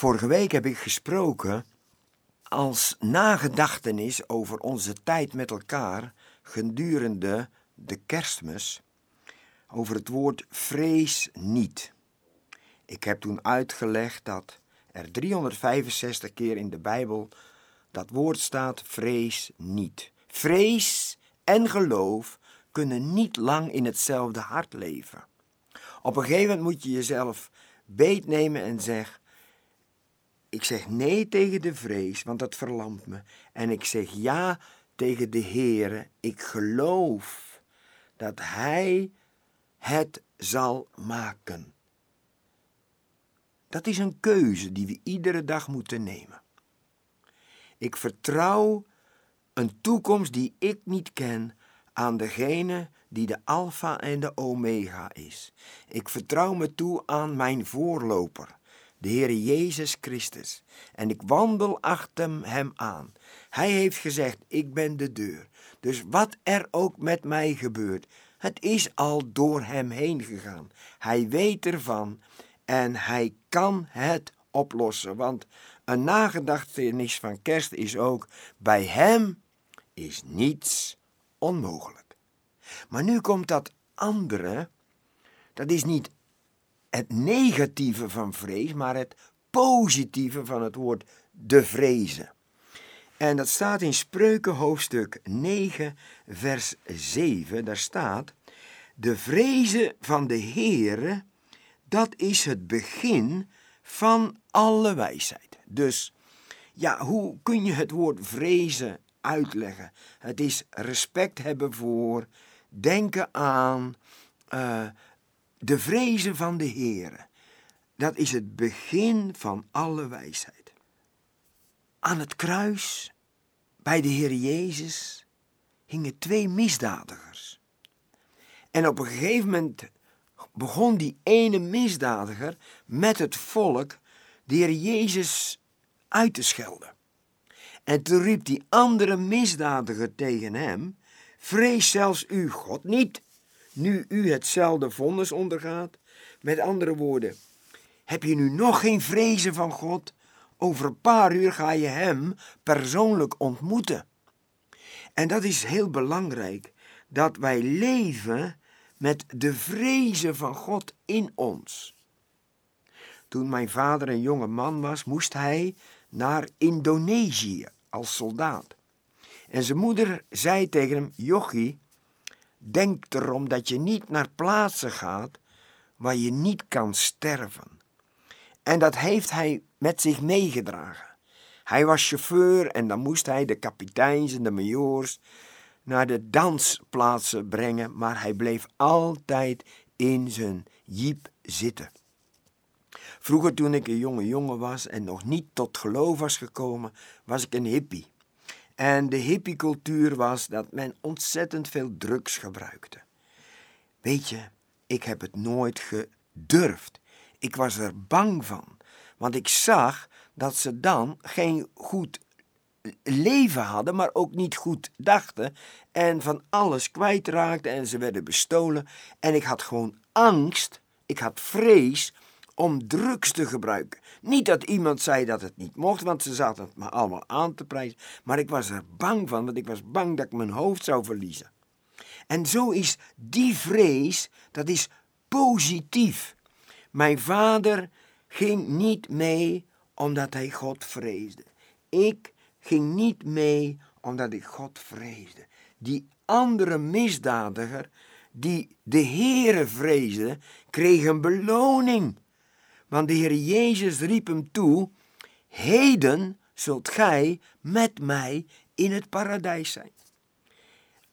Vorige week heb ik gesproken als nagedachtenis over onze tijd met elkaar gedurende de kerstmis over het woord vrees niet. Ik heb toen uitgelegd dat er 365 keer in de Bijbel dat woord staat vrees niet. Vrees en geloof kunnen niet lang in hetzelfde hart leven. Op een gegeven moment moet je jezelf beetnemen en zeggen: Ik zeg nee tegen de vrees, want dat verlamt me. En ik zeg ja tegen de Heere. Ik geloof dat Hij het zal maken. Dat is een keuze die we iedere dag moeten nemen. Ik vertrouw een toekomst die ik niet ken aan degene die de Alpha en de Omega is. Ik vertrouw me toe aan mijn voorloper, de Heer Jezus Christus, en ik wandel achter hem aan. Hij heeft gezegd: Ik ben de deur. Dus wat er ook met mij gebeurt, het is al door hem heen gegaan. Hij weet ervan en hij kan het oplossen. Want een nagedachtenis van kerst is ook: bij hem is niets onmogelijk. Maar nu komt dat andere, dat is niet het negatieve van vrees, maar het positieve van het woord de vrezen. En dat staat in Spreuken hoofdstuk 9, vers 7. Daar staat: De vrezen van de Heere, dat is het begin van alle wijsheid. Dus ja, hoe kun je het woord vrezen uitleggen? Het is respect hebben voor, denken aan uh, de vrezen van de Heere. Dat is het begin van alle wijsheid. Aan het kruis, bij de Heer Jezus, hingen twee misdadigers. En op een gegeven moment begon die ene misdadiger met het volk de Heer Jezus uit te schelden. En toen riep die andere misdadiger tegen hem: Vrees zelfs u God niet, nu u hetzelfde vonnis ondergaat. Met andere woorden, heb je nu nog geen vrezen van God? Over een paar uur ga je Hem persoonlijk ontmoeten. En dat is heel belangrijk, dat wij leven met de vrezen van God in ons. Toen mijn vader een jonge man was, moest hij naar Indonesië als soldaat. En zijn moeder zei tegen hem: Jochie, denk erom dat je niet naar plaatsen gaat waar je niet kan sterven. En dat heeft hij met zich meegedragen. Hij was chauffeur en dan moest hij de kapiteins en de majoors naar de dansplaatsen brengen, maar hij bleef altijd in zijn jeep zitten. Vroeger, toen ik een jonge jongen was en nog niet tot geloof was gekomen, was ik een hippie. En de hippiecultuur was dat men ontzettend veel drugs gebruikte. Weet je, ik heb het nooit gedurfd. Ik was er bang van, want ik zag dat ze dan geen goed leven hadden, maar ook niet goed dachten en van alles kwijtraakten en ze werden bestolen. En ik had gewoon angst, ik had vrees om drugs te gebruiken. Niet dat iemand zei dat het niet mocht, want ze zaten het me allemaal aan te prijzen, maar ik was er bang van, want ik was bang dat ik mijn hoofd zou verliezen. En zo is die vrees, dat is positief. Mijn vader ging niet mee omdat hij God vreesde. Ik ging niet mee omdat ik God vreesde. Die andere misdadiger, die de Heere vreesde, kreeg een beloning. Want de Heer Jezus riep hem toe: Heden zult gij met mij in het paradijs zijn.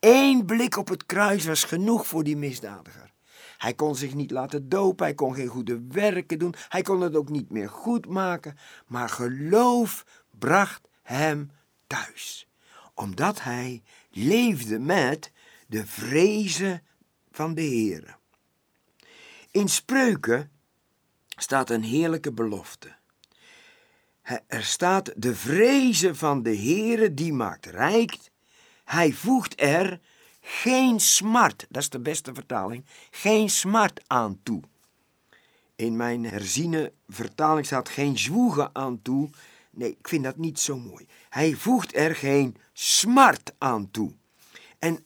Eén blik op het kruis was genoeg voor die misdadiger. Hij kon zich niet laten dopen, hij kon geen goede werken doen, hij kon het ook niet meer goed maken, maar geloof bracht hem thuis, omdat hij leefde met de vrezen van de Heer. In spreuken staat een heerlijke belofte. Er staat de vrezen van de Heere die maakt rijk. Hij voegt er geen smart, dat is de beste vertaling, geen smart aan toe. In mijn herziene vertaling staat geen zwoegen aan toe. Nee, ik vind dat niet zo mooi. Hij voegt er geen smart aan toe. En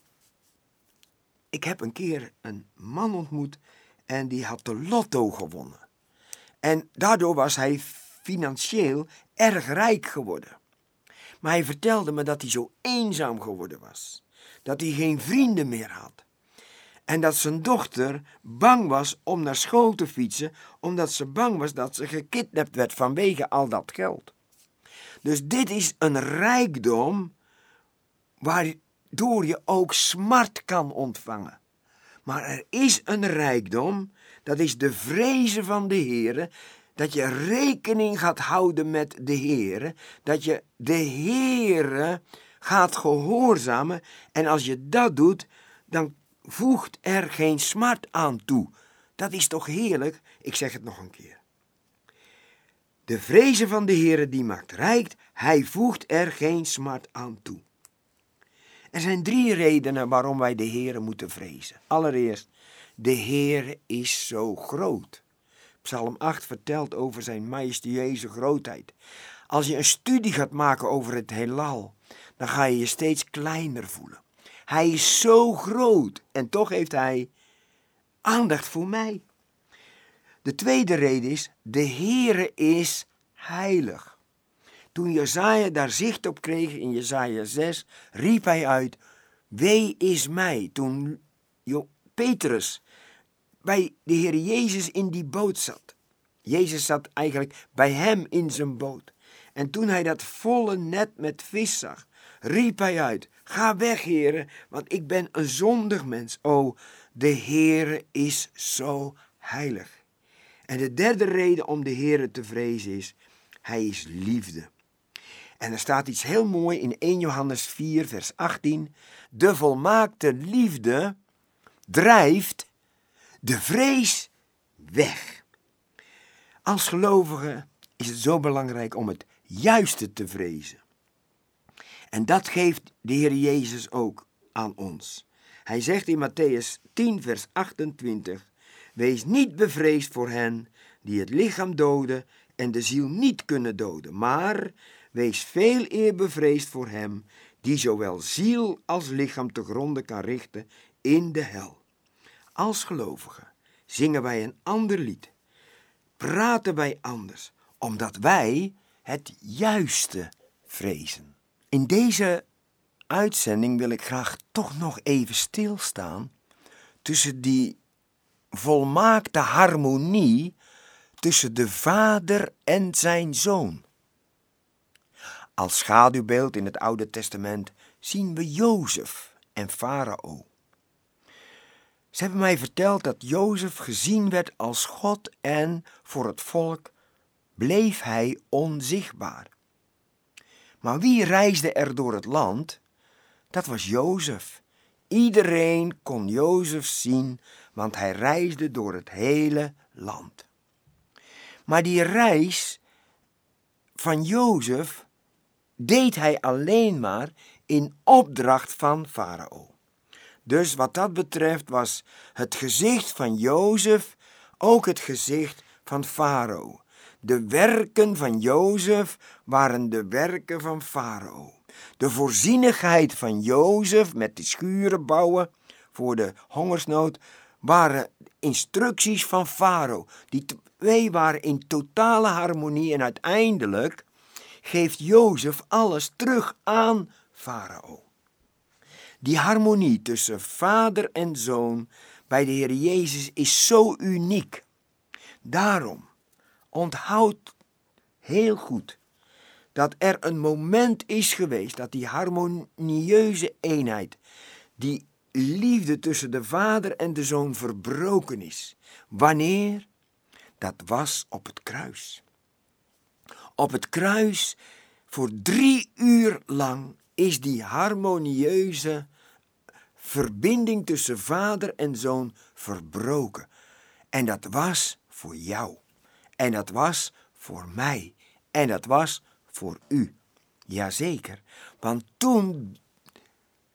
ik heb een keer een man ontmoet en die had de lotto gewonnen. En daardoor was hij financieel erg rijk geworden. Maar hij vertelde me dat hij zo eenzaam geworden was. Dat hij geen vrienden meer had. En dat zijn dochter bang was om naar school te fietsen, omdat ze bang was dat ze gekidnapt werd vanwege al dat geld. Dus dit is een rijkdom waardoor je ook smart kan ontvangen. Maar er is een rijkdom, dat is de vrezen van de Heere, dat je rekening gaat houden met de Heere, dat je de Heere gaat gehoorzamen en als je dat doet, dan voegt er geen smart aan toe. Dat is toch heerlijk? Ik zeg het nog een keer. De vrezen van de Heere die maakt rijk, hij voegt er geen smart aan toe. Er zijn drie redenen waarom wij de Heere moeten vrezen. Allereerst, de Heere is zo groot. Psalm 8 vertelt over zijn majestueuze grootheid. Als je een studie gaat maken over het heelal, dan ga je je steeds kleiner voelen. Hij is zo groot en toch heeft hij aandacht voor mij. De tweede reden is, de Heere is heilig. Toen Jezaja daar zicht op kreeg in Jezaja 6, riep hij uit, Wee is mij. Toen Petrus bij de Heer Jezus in die boot zat. Jezus zat eigenlijk bij hem in zijn boot. En toen hij dat volle net met vis zag, riep hij uit: Ga weg, heren, want ik ben een zondig mens. O, de Heere is zo heilig. En de derde reden om de Heere te vrezen is: Hij is liefde. En er staat iets heel mooi in 1 Johannes 4, vers 18. De volmaakte liefde drijft de vrees weg. Als gelovige is het zo belangrijk om het juiste te vrezen. En dat geeft de Heer Jezus ook aan ons. Hij zegt in Matthäus 10, vers 28: Wees niet bevreesd voor hen die het lichaam doden en de ziel niet kunnen doden, maar wees veel eer bevreesd voor hem die zowel ziel als lichaam te gronde kan richten in de hel. Als gelovigen zingen wij een ander lied, praten wij anders, omdat wij het juiste vrezen. In deze uitzending wil ik graag toch nog even stilstaan tussen die volmaakte harmonie tussen de Vader en zijn Zoon. Als schaduwbeeld in het Oude Testament zien we Jozef en Farao. Ze hebben mij verteld dat Jozef gezien werd als God en voor het volk bleef hij onzichtbaar. Maar wie reisde er door het land? Dat was Jozef. Iedereen kon Jozef zien, want hij reisde door het hele land. Maar die reis van Jozef deed hij alleen maar in opdracht van Farao. Dus wat dat betreft was het gezicht van Jozef ook het gezicht van Farao. De werken van Jozef waren de werken van Farao. De voorzienigheid van Jozef met de schuren bouwen voor de hongersnood waren instructies van Farao. Die twee waren in totale harmonie en uiteindelijk geeft Jozef alles terug aan Farao. Die harmonie tussen vader en zoon bij de Heer Jezus is zo uniek. Daarom onthoud heel goed dat er een moment is geweest dat die harmonieuze eenheid, die liefde tussen de vader en de zoon verbroken is. Wanneer? Dat was op het kruis. Op het kruis, voor drie uur lang, is die harmonieuze verbinding tussen vader en zoon verbroken. En dat was voor jou. En dat was voor mij. En dat was voor u. Jazeker, want toen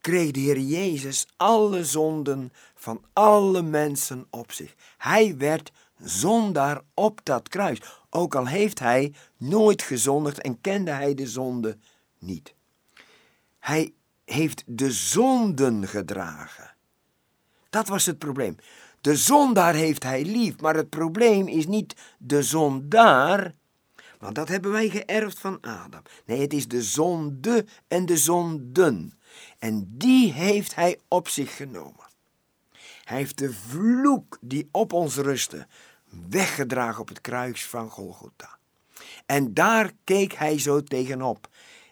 kreeg de Heer Jezus alle zonden van alle mensen op zich. Hij werd zondaar op dat kruis. Ook al heeft hij nooit gezondigd en kende hij de zonde niet. Hij heeft de zonden gedragen. Dat was het probleem. De zondaar heeft hij lief, maar het probleem is niet de zondaar, want dat hebben wij geërfd van Adam. Nee, het is de zonde en de zonden. En die heeft hij op zich genomen. Hij heeft de vloek die op ons rustte weggedragen op het kruis van Golgotha. En daar keek hij zo tegenop,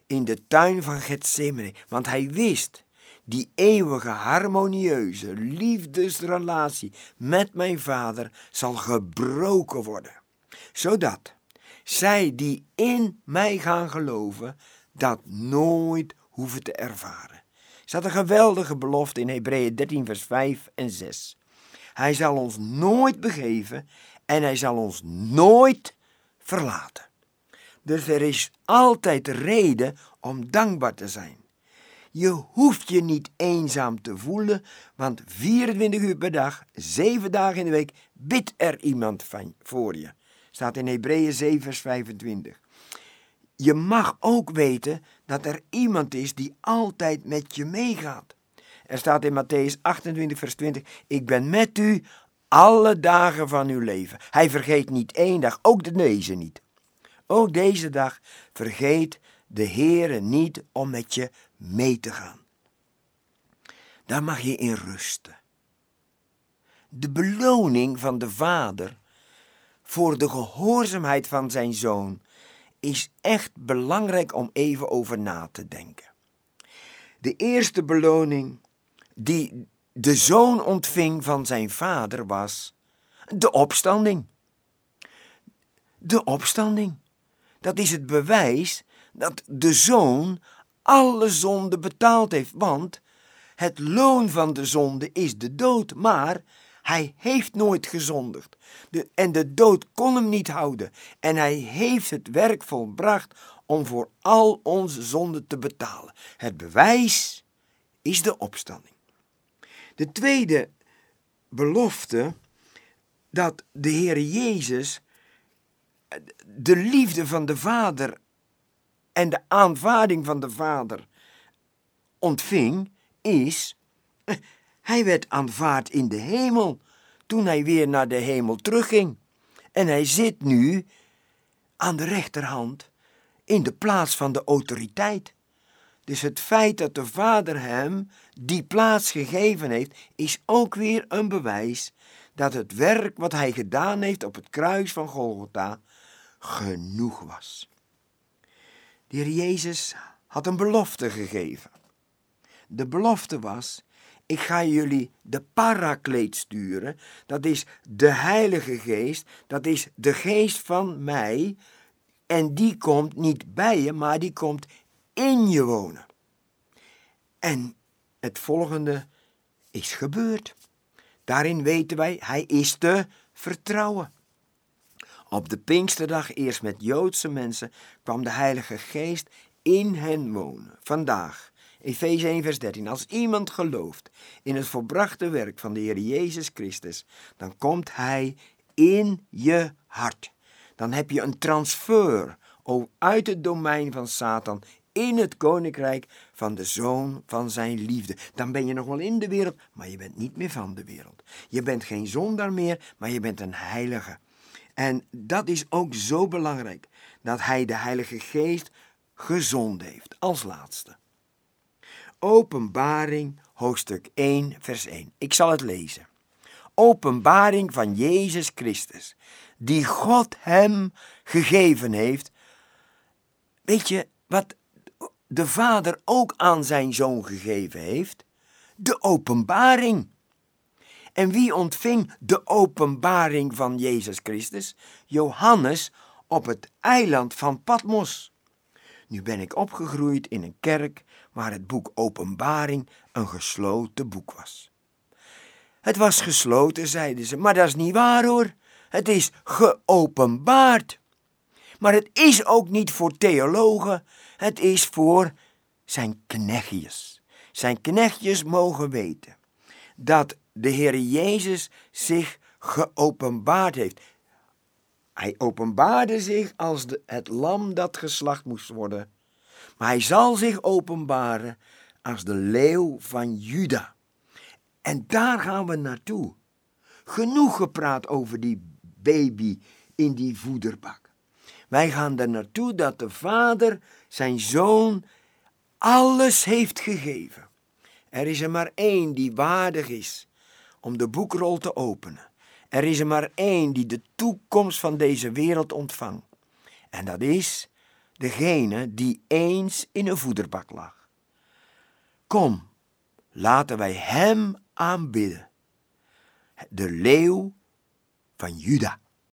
in de tuin van Gethsemane, want hij wist, die eeuwige, harmonieuze liefdesrelatie met mijn vader zal gebroken worden, zodat zij die in mij gaan geloven, dat nooit hoeven te ervaren. Er staat een geweldige belofte in Hebreeën 13, vers 5 en 6. Hij zal ons nooit begeven en hij zal ons nooit verlaten. Dus er is altijd reden om dankbaar te zijn. Je hoeft je niet eenzaam te voelen, want 24 uur per dag, 7 dagen in de week, bidt er iemand van, voor je. Staat in Hebreeën 7, vers 25. Je mag ook weten dat er iemand is die altijd met je meegaat. Er staat in Matthäus 28, vers 20: Ik ben met u alle dagen van uw leven. Hij vergeet niet één dag, ook deze niet. Ook deze dag vergeet de Heere niet om met je mee te gaan. Daar mag je in rusten. De beloning van de Vader voor de gehoorzaamheid van zijn zoon is echt belangrijk om even over na te denken. De eerste beloning die de zoon ontving van zijn vader was de opstanding. De opstanding. Dat is het bewijs dat de zoon alle zonde betaald heeft, want het loon van de zonde is de dood, maar hij heeft nooit gezondigd. En de dood kon hem niet houden. En hij heeft het werk volbracht om voor al onze zonden te betalen. Het bewijs is de opstanding. De tweede belofte dat de Heer Jezus de liefde van de Vader en de aanvaarding van de Vader ontving, is hij werd aanvaard in de hemel toen hij weer naar de hemel terugging. En hij zit nu aan de rechterhand in de plaats van de autoriteit. Dus het feit dat de Vader hem die plaats gegeven heeft, is ook weer een bewijs dat het werk wat hij gedaan heeft op het kruis van Golgotha genoeg was. De Heer Jezus had een belofte gegeven. De belofte was ik ga jullie de parakleed sturen. Dat is de Heilige Geest. Dat is de geest van mij. En die komt niet bij je, maar die komt in je wonen. En het volgende is gebeurd. Daarin weten wij, hij is te vertrouwen. Op de Pinksterdag, eerst met Joodse mensen, kwam de Heilige Geest in hen wonen. Vandaag Efeze 1, vers 13. Als iemand gelooft in het volbrachte werk van de Heer Jezus Christus, dan komt Hij in je hart. Dan heb je een transfer uit het domein van Satan in het koninkrijk van de zoon van zijn liefde. Dan ben je nog wel in de wereld, maar je bent niet meer van de wereld. Je bent geen zondaar meer, maar je bent een heilige. En dat is ook zo belangrijk, dat hij de Heilige Geest gezond heeft als laatste. Openbaring, hoofdstuk 1, vers 1. Ik zal het lezen. Openbaring van Jezus Christus, die God hem gegeven heeft. Weet je wat de Vader ook aan zijn zoon gegeven heeft? De openbaring. En wie ontving de openbaring van Jezus Christus? Johannes op het eiland van Patmos. Nu ben ik opgegroeid in een kerk waar het boek Openbaring een gesloten boek was. Het was gesloten, zeiden ze, maar dat is niet waar hoor. Het is geopenbaard. Maar het is ook niet voor theologen, het is voor zijn knechtjes. Zijn knechtjes mogen weten dat de Heer Jezus zich geopenbaard heeft. Hij openbaarde zich als het lam dat geslacht moest worden, maar hij zal zich openbaren als de leeuw van Juda. En daar gaan we naartoe. Genoeg gepraat over die baby in die voederbak. Wij gaan er naartoe dat de vader zijn zoon alles heeft gegeven. Er is er maar één die waardig is om de boekrol te openen. Er is er maar één die de toekomst van deze wereld ontvangt. En dat is degene die eens in een voederbak lag. Kom, laten wij hem aanbidden. De leeuw van Juda.